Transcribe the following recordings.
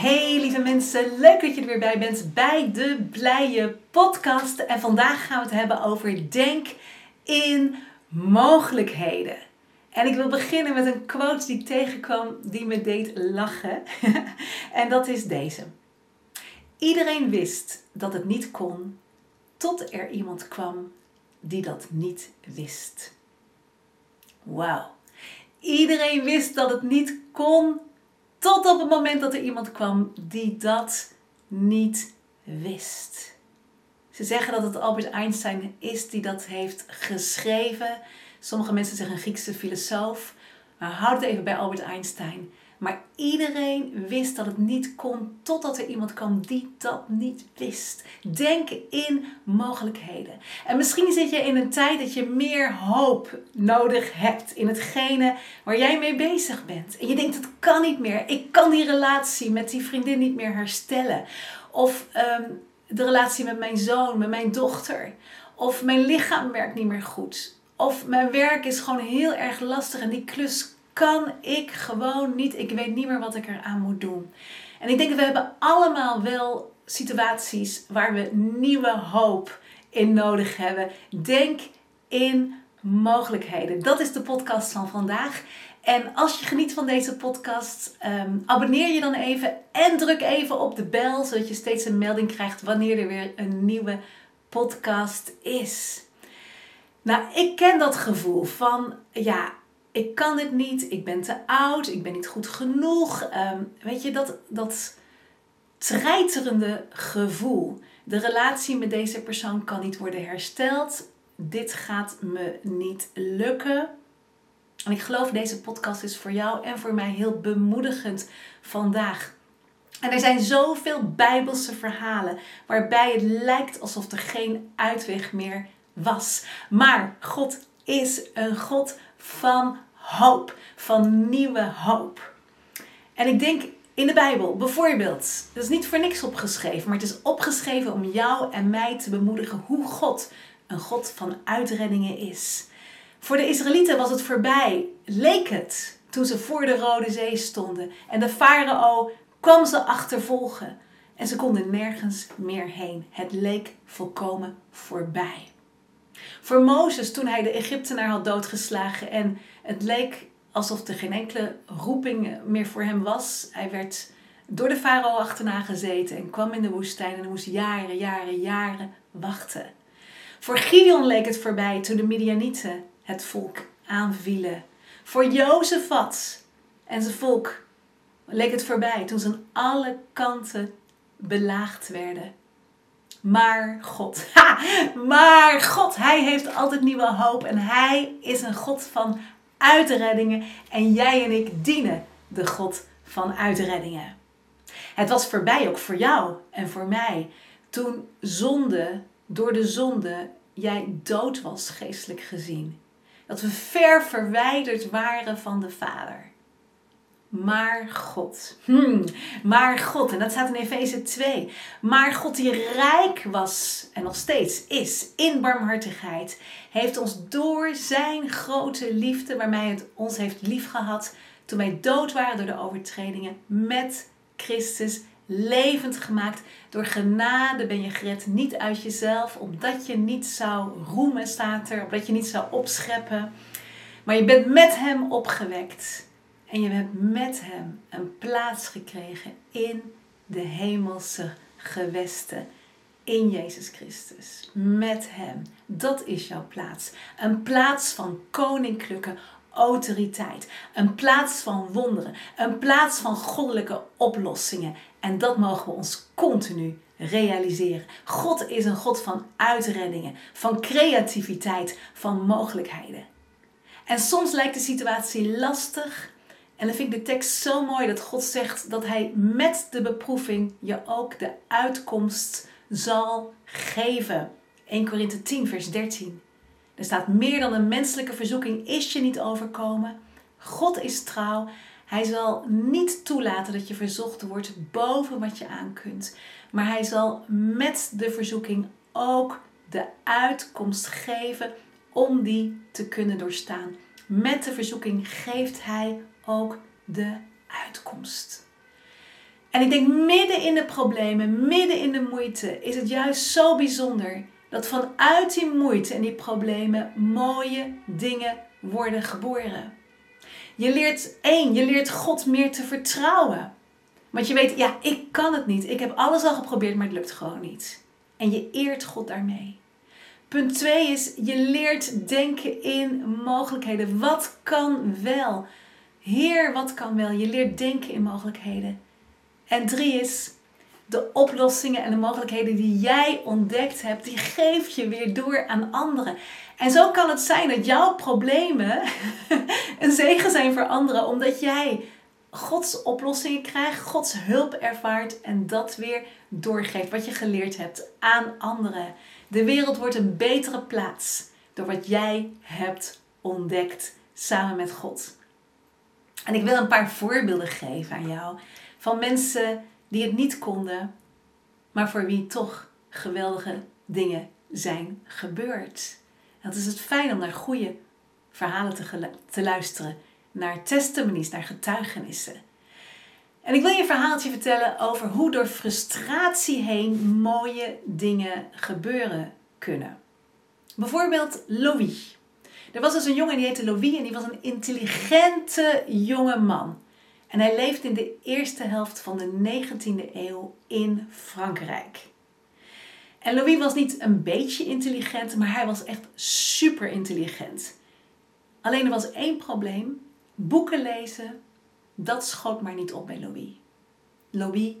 Hey lieve mensen, leuk dat je er weer bij bent bij de Blije Podcast. En vandaag gaan we het hebben over denk in mogelijkheden. En ik wil beginnen met een quote die tegenkwam die me deed lachen. en dat is deze. Iedereen wist dat het niet kon, tot er iemand kwam die dat niet wist. Wauw. Iedereen wist dat het niet kon, tot op het moment dat er iemand kwam die dat niet wist. Ze zeggen dat het Albert Einstein is die dat heeft geschreven. Sommige mensen zeggen een Griekse filosoof. Maar houd het even bij Albert Einstein. Maar iedereen wist dat het niet kon totdat er iemand kwam die dat niet wist. Denk in mogelijkheden. En misschien zit je in een tijd dat je meer hoop nodig hebt in hetgene waar jij mee bezig bent. En je denkt, het kan niet meer. Ik kan die relatie met die vriendin niet meer herstellen. Of ehm, de relatie met mijn zoon, met mijn dochter. Of mijn lichaam werkt niet meer goed. Of mijn werk is gewoon heel erg lastig en die klus kan ik gewoon niet. Ik weet niet meer wat ik eraan moet doen. En ik denk dat we hebben allemaal wel situaties waar we nieuwe hoop in nodig hebben. Denk in mogelijkheden. Dat is de podcast van vandaag. En als je geniet van deze podcast, ehm, abonneer je dan even en druk even op de bel, zodat je steeds een melding krijgt wanneer er weer een nieuwe podcast is. Nou, ik ken dat gevoel van, ja, ik kan dit niet, ik ben te oud, ik ben niet goed genoeg. Ehm, weet je, dat, dat treiterende gevoel. De relatie met deze persoon kan niet worden hersteld. Dit gaat me niet lukken. En ik geloof deze podcast is voor jou en voor mij heel bemoedigend vandaag. En er zijn zoveel bijbelse verhalen waarbij het lijkt alsof er geen uitweg meer was. Maar God is een God van hoop, van nieuwe hoop. En ik denk in de Bijbel bijvoorbeeld, dat is niet voor niks opgeschreven, maar het is opgeschreven om jou en mij te bemoedigen hoe God een God van uitreddingen is. Voor de Israëlieten was het voorbij, leek het, toen ze voor de Rode Zee stonden en de farao kwam ze achtervolgen en ze konden nergens meer heen. Het leek volkomen voorbij. Voor Mozes, toen hij de Egyptenaar had doodgeslagen en het leek alsof er geen enkele roeping meer voor hem was. Hij werd door de farao achterna gezeten en kwam in de woestijn en moest jaren, jaren, jaren wachten. Voor Gideon leek het voorbij toen de Midianieten het volk aanvielen. Voor Jozefat en zijn volk leek het voorbij toen ze aan alle kanten belaagd werden. Maar God, maar God, Hij heeft altijd nieuwe hoop en Hij is een God van uitreddingen en jij en ik dienen de God van uitreddingen. Het was voorbij ook voor jou en voor mij toen zonde, door de zonde, jij dood was geestelijk gezien. Dat we ver verwijderd waren van de Vader. Maar God. Hmm, maar God. En dat staat in Efeze 2. Maar God die rijk was en nog steeds is in barmhartigheid, heeft ons door zijn grote liefde, waarmee het ons heeft liefgehad, toen wij dood waren door de overtredingen, met Christus levend gemaakt. Door genade ben je gered, niet uit jezelf, omdat je niet zou roemen, staat er, omdat je niet zou opscheppen. Maar je bent met hem opgewekt. En je hebt met hem een plaats gekregen in de hemelse gewesten. In Jezus Christus. Met hem. Dat is jouw plaats. Een plaats van koninklijke autoriteit. Een plaats van wonderen. Een plaats van goddelijke oplossingen. En dat mogen we ons continu realiseren. God is een God van uitreddingen, van creativiteit, van mogelijkheden. En soms lijkt de situatie lastig, en dan vind ik de tekst zo mooi dat God zegt dat Hij met de beproeving je ook de uitkomst zal geven. 1 Korinthe 10, vers 13. Er staat meer dan een menselijke verzoeking is je niet overkomen. God is trouw. Hij zal niet toelaten dat je verzocht wordt boven wat je aan kunt. Maar hij zal met de verzoeking ook de uitkomst geven om die te kunnen doorstaan. Met de verzoeking geeft hij ook de uitkomst. En ik denk midden in de problemen, midden in de moeite, is het juist zo bijzonder dat vanuit die moeite en die problemen mooie dingen worden geboren. Je leert één, je leert God meer te vertrouwen. Want je weet, ja, ik kan het niet. Ik heb alles al geprobeerd, maar het lukt gewoon niet. En je eert God daarmee. Punt 2 is, je leert denken in mogelijkheden. Wat kan wel? Heer, wat kan wel? Je leert denken in mogelijkheden. En drie is, de oplossingen en de mogelijkheden die jij ontdekt hebt, die geef je weer door aan anderen. En zo kan het zijn dat jouw problemen een zegen zijn voor anderen, omdat jij Gods oplossingen krijgt, Gods hulp ervaart en dat weer doorgeeft, wat je geleerd hebt aan anderen. De wereld wordt een betere plaats door wat jij hebt ontdekt samen met God. En ik wil een paar voorbeelden geven aan jou van mensen die het niet konden, maar voor wie toch geweldige dingen zijn gebeurd. Dat is het fijn om naar goede verhalen te, te luisteren, naar testimonies, naar getuigenissen. En ik wil je een verhaaltje vertellen over hoe door frustratie heen mooie dingen gebeuren kunnen. Bijvoorbeeld Louis. Er was dus een jongen die heette Louis en die was een intelligente jonge man. En hij leefde in de eerste helft van de 19e eeuw in Frankrijk. En Louis was niet een beetje intelligent, maar hij was echt super intelligent. Alleen er was één probleem: boeken lezen, dat schoot maar niet op bij Louis. Louis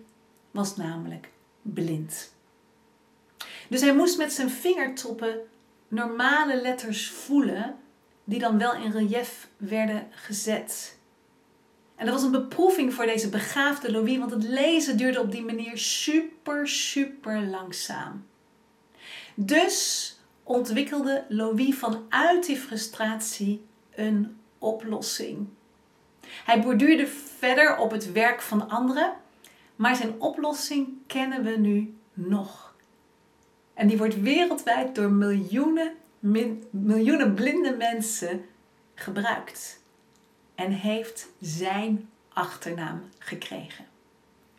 was namelijk blind. Dus hij moest met zijn vingertoppen normale letters voelen, die dan wel in relief werden gezet. En dat was een beproeving voor deze begaafde Louis, want het lezen duurde op die manier super, super langzaam. Dus ontwikkelde Louis vanuit die frustratie een oplossing. Hij borduurde verder op het werk van anderen, maar zijn oplossing kennen we nu nog. En die wordt wereldwijd door miljoenen, miljoenen blinde mensen gebruikt en heeft zijn achternaam gekregen.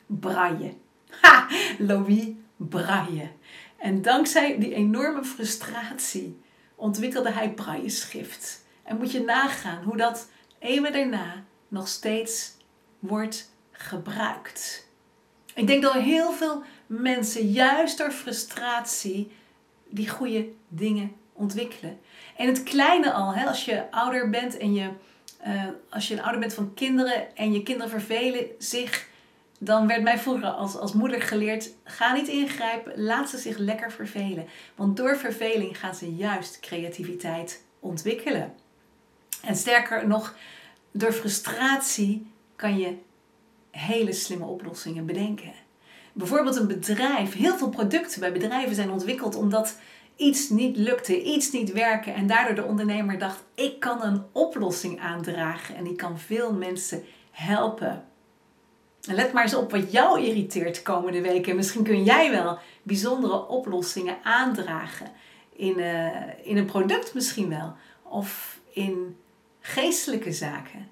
Braille. Ha! Louis Braille. En dankzij die enorme frustratie ontwikkelde hij braille-schrift. En moet je nagaan hoe dat eeuwen daarna nog steeds wordt gebruikt. Ik denk dat heel veel mensen juist door frustratie die goede dingen ontwikkelen. En het kleine al, hè, als je ouder bent en je uh, als je een ouder bent van kinderen en je kinderen vervelen zich, dan werd mij vroeger als, als moeder geleerd: ga niet ingrijpen, laat ze zich lekker vervelen. Want door verveling gaan ze juist creativiteit ontwikkelen. En sterker nog, door frustratie kan je hele slimme oplossingen bedenken. Bijvoorbeeld een bedrijf, heel veel producten bij bedrijven zijn ontwikkeld omdat iets niet lukte, iets niet werken en daardoor de ondernemer dacht: ik kan een oplossing aandragen en ik kan veel mensen helpen. En let maar eens op wat jou irriteert de komende weken. Misschien kun jij wel bijzondere oplossingen aandragen. In, uh, in een product misschien wel. Of in geestelijke zaken.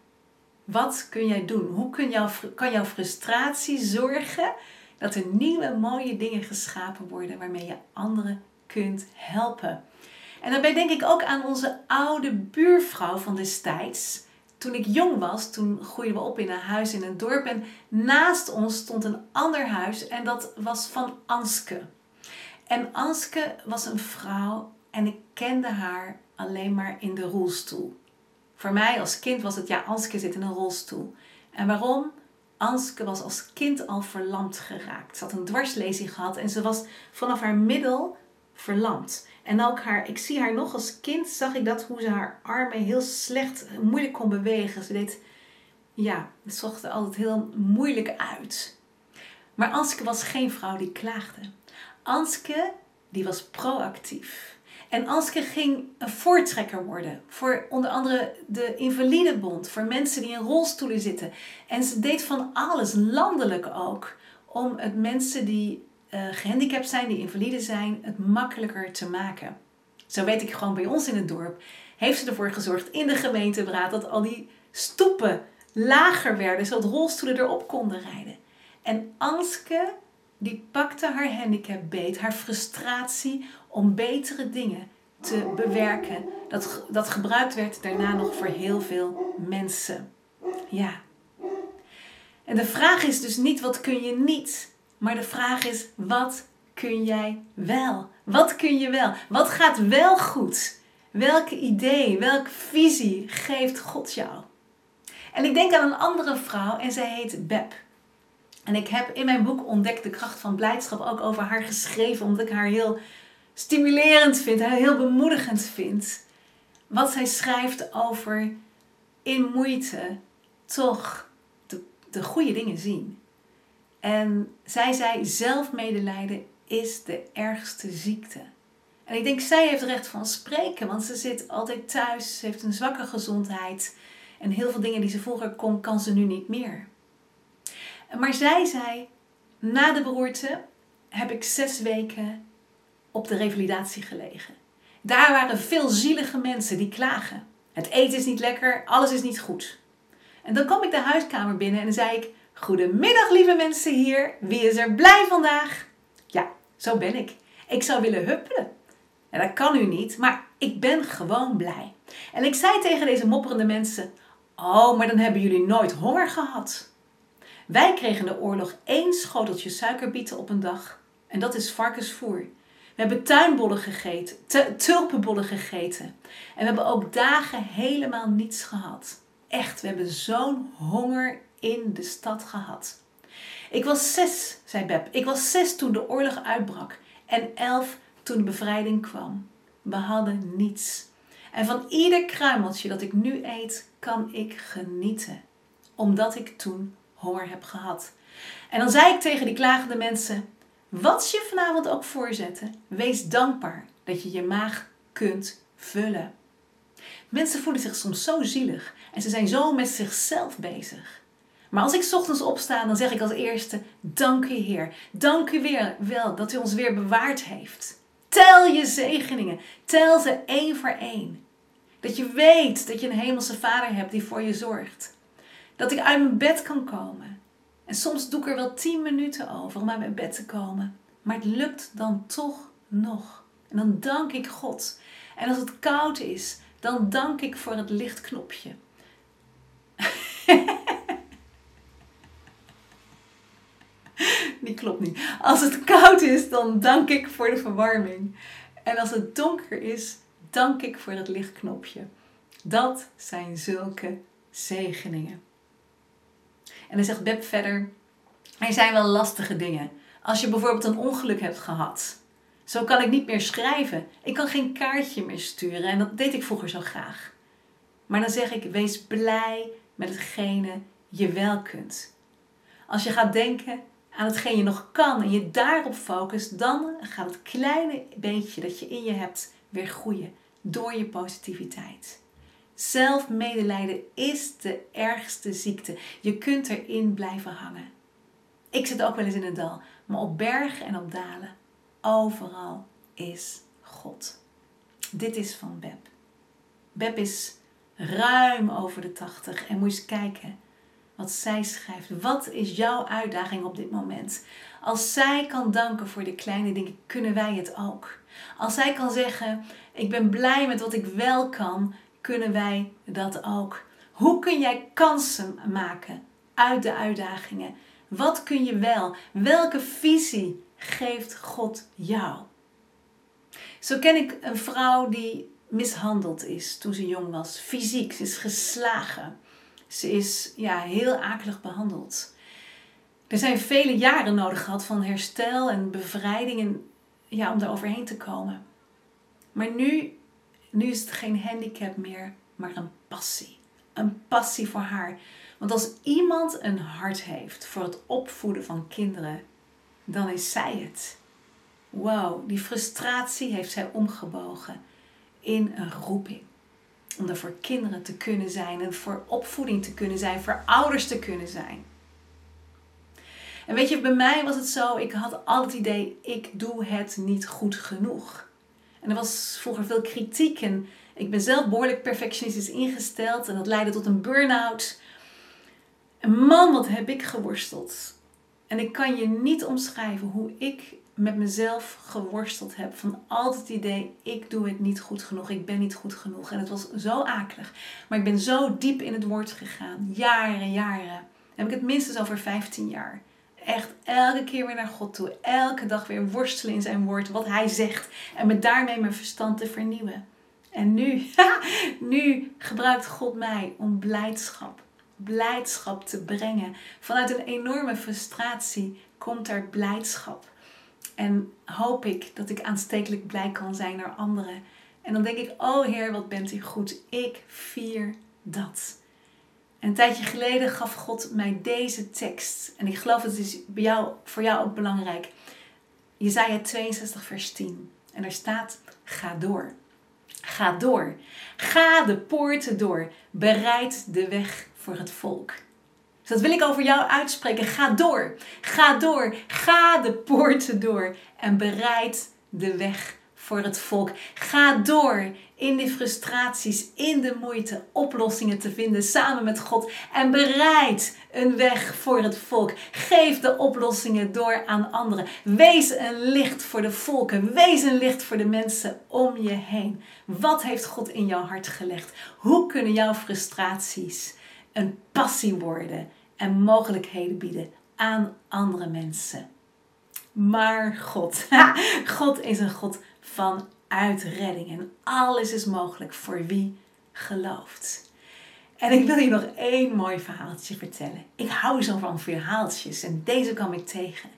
Wat kun jij doen? Hoe kun jouw, kan jouw frustratie zorgen dat er nieuwe mooie dingen geschapen worden waarmee je anderen kunt helpen. En daarbij denk ik ook aan onze oude buurvrouw van destijds. Toen ik jong was, toen groeiden we op in een huis in een dorp en naast ons stond een ander huis en dat was van Anske. En Anske was een vrouw en ik kende haar alleen maar in de rolstoel. Voor mij als kind was het ja, Anske zit in een rolstoel. En waarom? Anske was als kind al verlamd geraakt. Ze had een dwarslesie gehad en ze was vanaf haar middel verlamd. En ook haar, ik zie haar nog als kind, zag ik dat hoe ze haar armen heel slecht, moeilijk kon bewegen. Ze deed, ja, het zag er altijd heel moeilijk uit. Maar Anske was geen vrouw die klaagde. Anske, die was proactief. En Anske ging een voortrekker worden voor onder andere de Invalidebond, voor mensen die in rolstoelen zitten. En ze deed van alles, landelijk ook, om het mensen die uh, gehandicapt zijn, die invalide zijn, het makkelijker te maken. Zo weet ik gewoon bij ons in het dorp, heeft ze ervoor gezorgd in de gemeenteraad dat al die stoepen lager werden, zodat rolstoelen erop konden rijden. En Anske, die pakte haar handicap beet, haar frustratie om betere dingen te bewerken. Dat, dat gebruikt werd daarna nog voor heel veel mensen. Ja. En de vraag is dus niet wat kun je niet, maar de vraag is wat kun jij wel? Wat kun je wel? Wat gaat wel goed? Welke idee, welke visie geeft God jou? En ik denk aan een andere vrouw en zij heet Beb. En ik heb in mijn boek Ontdek de kracht van blijdschap ook over haar geschreven, omdat ik haar heel stimulerend vind, heel bemoedigend vind. Wat zij schrijft over in moeite toch de, de goede dingen zien. En zij zei: zelfmedelijden is de ergste ziekte. En ik denk, zij heeft recht van spreken, want ze zit altijd thuis, ze heeft een zwakke gezondheid. En heel veel dingen die ze vroeger kon, kan ze nu niet meer. Maar zij zei, na de beroerte heb ik zes weken op de revalidatie gelegen. Daar waren veel zielige mensen die klagen. Het eten is niet lekker, alles is niet goed. En dan kwam ik de huiskamer binnen en zei ik: Goedemiddag, lieve mensen hier. Wie is er blij vandaag? Ja, zo ben ik. Ik zou willen huppelen. En dat kan u niet, maar ik ben gewoon blij. En ik zei tegen deze mopperende mensen: Oh, maar dan hebben jullie nooit honger gehad. Wij kregen de oorlog één schoteltje suikerbieten op een dag. En dat is varkensvoer. We hebben tuinbollen gegeten, tulpenbollen gegeten. En we hebben ook dagen helemaal niets gehad. Echt, we hebben zo'n honger in de stad gehad. Ik was zes, zei Beb. Ik was zes toen de oorlog uitbrak. En elf toen de bevrijding kwam. We hadden niets. En van ieder kruimeltje dat ik nu eet, kan ik genieten. Omdat ik toen honger heb gehad. En dan zei ik tegen die klagende mensen: wat je vanavond ook voorzetten, wees dankbaar dat je je maag kunt vullen. Mensen voelen zich soms zo zielig en ze zijn zo met zichzelf bezig. Maar als ik ochtends opsta, dan zeg ik als eerste: Dank u Heer. Dank u weer wel dat u ons weer bewaard heeft. Tel je zegeningen. Tel ze één voor één. Dat je weet dat je een hemelse vader hebt die voor je zorgt. Dat ik uit mijn bed kan komen. En soms doe ik er wel tien minuten over om uit mijn bed te komen. Maar het lukt dan toch nog. En dan dank ik God. En als het koud is, dan dank ik voor het lichtknopje. Die klopt niet. Als het koud is, dan dank ik voor de verwarming. En als het donker is, dank ik voor het lichtknopje. Dat zijn zulke zegeningen. En dan zegt Beb verder: Er zijn wel lastige dingen. Als je bijvoorbeeld een ongeluk hebt gehad. Zo kan ik niet meer schrijven. Ik kan geen kaartje meer sturen. En dat deed ik vroeger zo graag. Maar dan zeg ik: wees blij met hetgene je wel kunt. Als je gaat denken aan hetgeen je nog kan en je daarop focust, dan gaat het kleine beetje dat je in je hebt weer groeien door je positiviteit. Zelfmedelijden is de ergste ziekte. Je kunt erin blijven hangen. Ik zit ook wel eens in het dal, maar op bergen en op dalen, overal is God. Dit is van Beb. Beb is ruim over de 80 en moet eens kijken wat zij schrijft. Wat is jouw uitdaging op dit moment? Als zij kan danken voor de kleine dingen, kunnen wij het ook. Als zij kan zeggen: Ik ben blij met wat ik wel kan, kunnen wij dat ook. Hoe kun jij kansen maken uit de uitdagingen? Wat kun je wel? Welke visie geeft God jou? Zo ken ik een vrouw die mishandeld is toen ze jong was. Fysiek, ze is geslagen. Ze is ja, heel akelig behandeld. Er zijn vele jaren nodig gehad van herstel en bevrijding en, ja, om daar overheen te komen. Maar nu, nu is het geen handicap meer, maar een passie. Een passie voor haar. Want als iemand een hart heeft voor het opvoeden van kinderen, dan is zij het. wow, die frustratie heeft zij omgebogen in een roeping. Om er voor kinderen te kunnen zijn en voor opvoeding te kunnen zijn, voor ouders te kunnen zijn. En weet je, bij mij was het zo, ik had altijd het idee, ik doe het niet goed genoeg. En er was vroeger veel kritiek en ik ben zelf behoorlijk perfectionistisch ingesteld en dat leidde tot een burn-out. En man, wat heb ik geworsteld. En ik kan je niet omschrijven hoe ik met mezelf geworsteld heb. Van altijd het idee, ik doe het niet goed genoeg, ik ben niet goed genoeg. En het was zo akelig. Maar ik ben zo diep in het woord gegaan. Jaren, jaren. Heb ik het minstens over 15 jaar. Echt elke keer weer naar God toe. Elke dag weer worstelen in zijn woord, wat hij zegt. En met daarmee mijn verstand te vernieuwen. En nu, nu gebruikt God mij om blijdschap, blijdschap te brengen. Vanuit een enorme frustratie komt er blijdschap. En hoop ik dat ik aanstekelijk blij kan zijn naar anderen. En dan denk ik, oh Heer, wat bent u goed. Ik vier dat. En een tijdje geleden gaf God mij deze tekst. En ik geloof dat het is bij jou, voor jou ook belangrijk. Jezaja 62 vers 10. En er staat, ga door. Ga door. Ga de poorten door. Bereid de weg voor het volk. Dus dat wil ik over jou uitspreken. Ga door. Ga door. Ga de poorten door. En bereid de weg voor het volk. Ga door in de frustraties, in de moeite, oplossingen te vinden samen met God. En bereid een weg voor het volk. Geef de oplossingen door aan anderen. Wees een licht voor de volken. Wees een licht voor de mensen om je heen. Wat heeft God in jouw hart gelegd? Hoe kunnen jouw frustraties een passie worden en mogelijkheden bieden aan andere mensen? Maar God, God is een God van uitredding. En alles is mogelijk voor wie gelooft. En ik wil je nog één mooi verhaaltje vertellen. Ik hou zo van verhaaltjes en deze kwam ik tegen.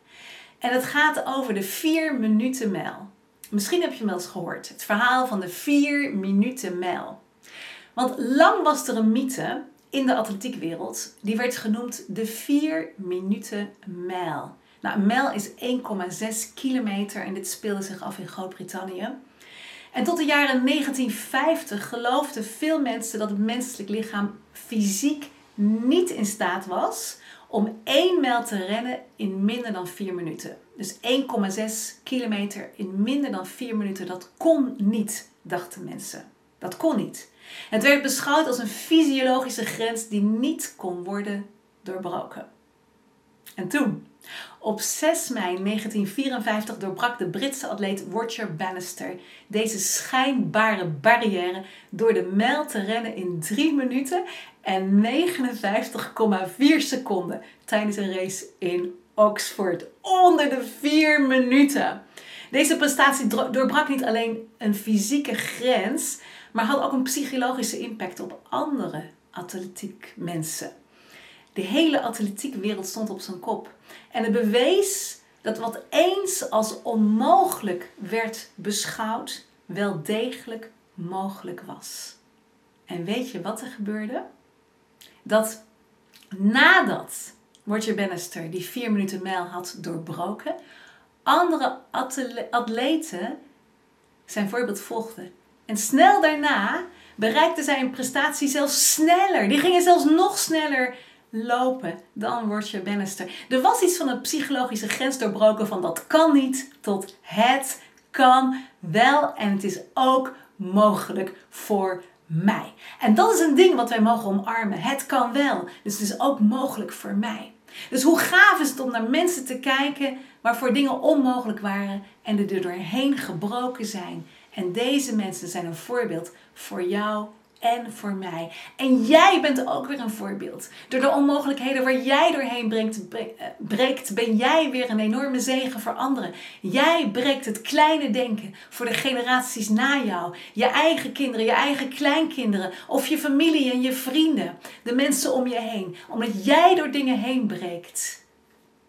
En het gaat over de 4 minuten mijl. Misschien heb je hem wel eens gehoord. Het verhaal van de 4 minuten mijl. Want lang was er een mythe in de atletiekwereld. Die werd genoemd de 4 minuten mijl. Nou, een mijl is 1,6 kilometer en dit speelde zich af in Groot-Brittannië. En tot de jaren 1950 geloofden veel mensen dat het menselijk lichaam fysiek niet in staat was om 1 mijl te rennen in minder dan 4 minuten. Dus 1,6 kilometer in minder dan 4 minuten, dat kon niet, dachten mensen. Dat kon niet. Het werd beschouwd als een fysiologische grens die niet kon worden doorbroken. En toen, op 6 mei 1954 doorbrak de Britse atleet Roger Bannister deze schijnbare barrière door de mijl te rennen in 3 minuten en 59,4 seconden tijdens een race in Oxford. Onder de 4 minuten. Deze prestatie doorbrak niet alleen een fysieke grens, maar had ook een psychologische impact op andere atletiek mensen. De hele atletiekwereld stond op zijn kop. En het bewees dat wat eens als onmogelijk werd beschouwd, wel degelijk mogelijk was. En weet je wat er gebeurde? Dat nadat Roger Bannister die vier minuten mijl had doorbroken, andere atleten zijn voorbeeld volgden. En snel daarna bereikte zij een prestatie zelfs sneller. Die gingen zelfs nog sneller lopen, dan word je Bannister. Er was iets van een psychologische grens doorbroken van dat kan niet tot het kan wel en het is ook mogelijk voor mij. En dat is een ding wat wij mogen omarmen. Het kan wel, dus het is ook mogelijk voor mij. Dus hoe gaaf is het om naar mensen te kijken waarvoor dingen onmogelijk waren en er doorheen gebroken zijn. En deze mensen zijn een voorbeeld voor jou en voor mij. En jij bent ook weer een voorbeeld. Door de onmogelijkheden waar jij doorheen brengt, eh, breekt, ben jij weer een enorme zegen voor anderen. Jij breekt het kleine denken voor de generaties na jou. Je eigen kinderen, je eigen kleinkinderen of je familie en je vrienden. De mensen om je heen. Omdat jij door dingen heen breekt,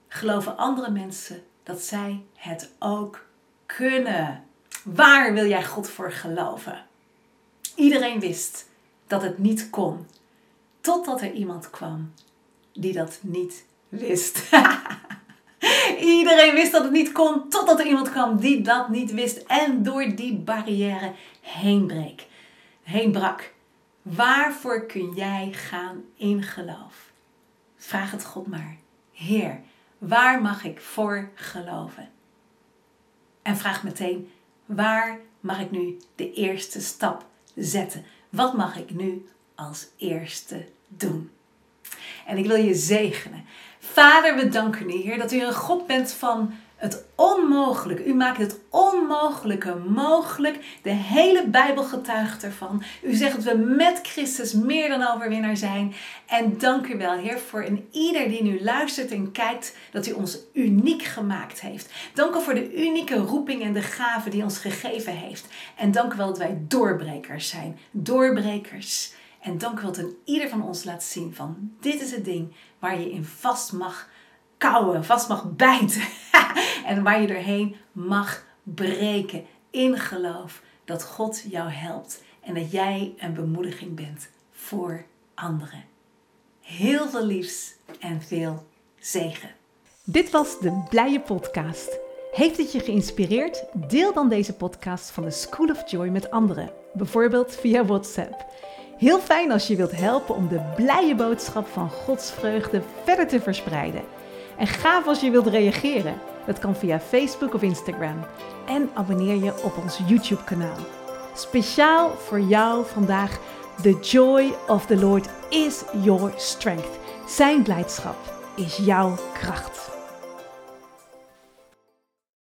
geloven andere mensen dat zij het ook kunnen. Waar wil jij God voor geloven? Iedereen wist dat het niet kon. Totdat er iemand kwam die dat niet wist. Iedereen wist dat het niet kon, totdat er iemand kwam die dat niet wist en door die barrière heen breek. Heen brak. Waarvoor kun jij gaan in geloof? Vraag het God maar. Heer, waar mag ik voor geloven? En vraag meteen, waar mag ik nu de eerste stap zetten? Wat mag ik nu als eerste doen? En ik wil je zegenen. Vader, we danken u, Heer, dat u een God bent van het onmogelijke. U maakt het onmogelijke mogelijk. De hele Bijbel getuigt ervan. U zegt dat we met Christus meer dan overwinnaar zijn. En dank u wel, Heer, voor een ieder die nu luistert en kijkt, dat u ons uniek gemaakt heeft. Dank u voor de unieke roeping en de gave die ons gegeven heeft. En dank u wel dat wij doorbrekers zijn. Doorbrekers. En dank u wel dat een ieder van ons laat zien van dit is het ding waar je in vast mag kouwen, vast mag bijten. en waar je doorheen mag breken in geloof dat God jou helpt en dat jij een bemoediging bent voor anderen. Heel veel liefs en veel zegen. Dit was de Blije Podcast. Heeft het je geïnspireerd? Deel dan deze podcast van de School of Joy met anderen, bijvoorbeeld via WhatsApp. Heel fijn als je wilt helpen om de blije boodschap van Gods vreugde verder te verspreiden. En gaaf als je wilt reageren. Dat kan via Facebook of Instagram. En abonneer je op ons YouTube-kanaal. Speciaal voor jou vandaag: The joy of the Lord is your strength. Zijn blijdschap is jouw kracht.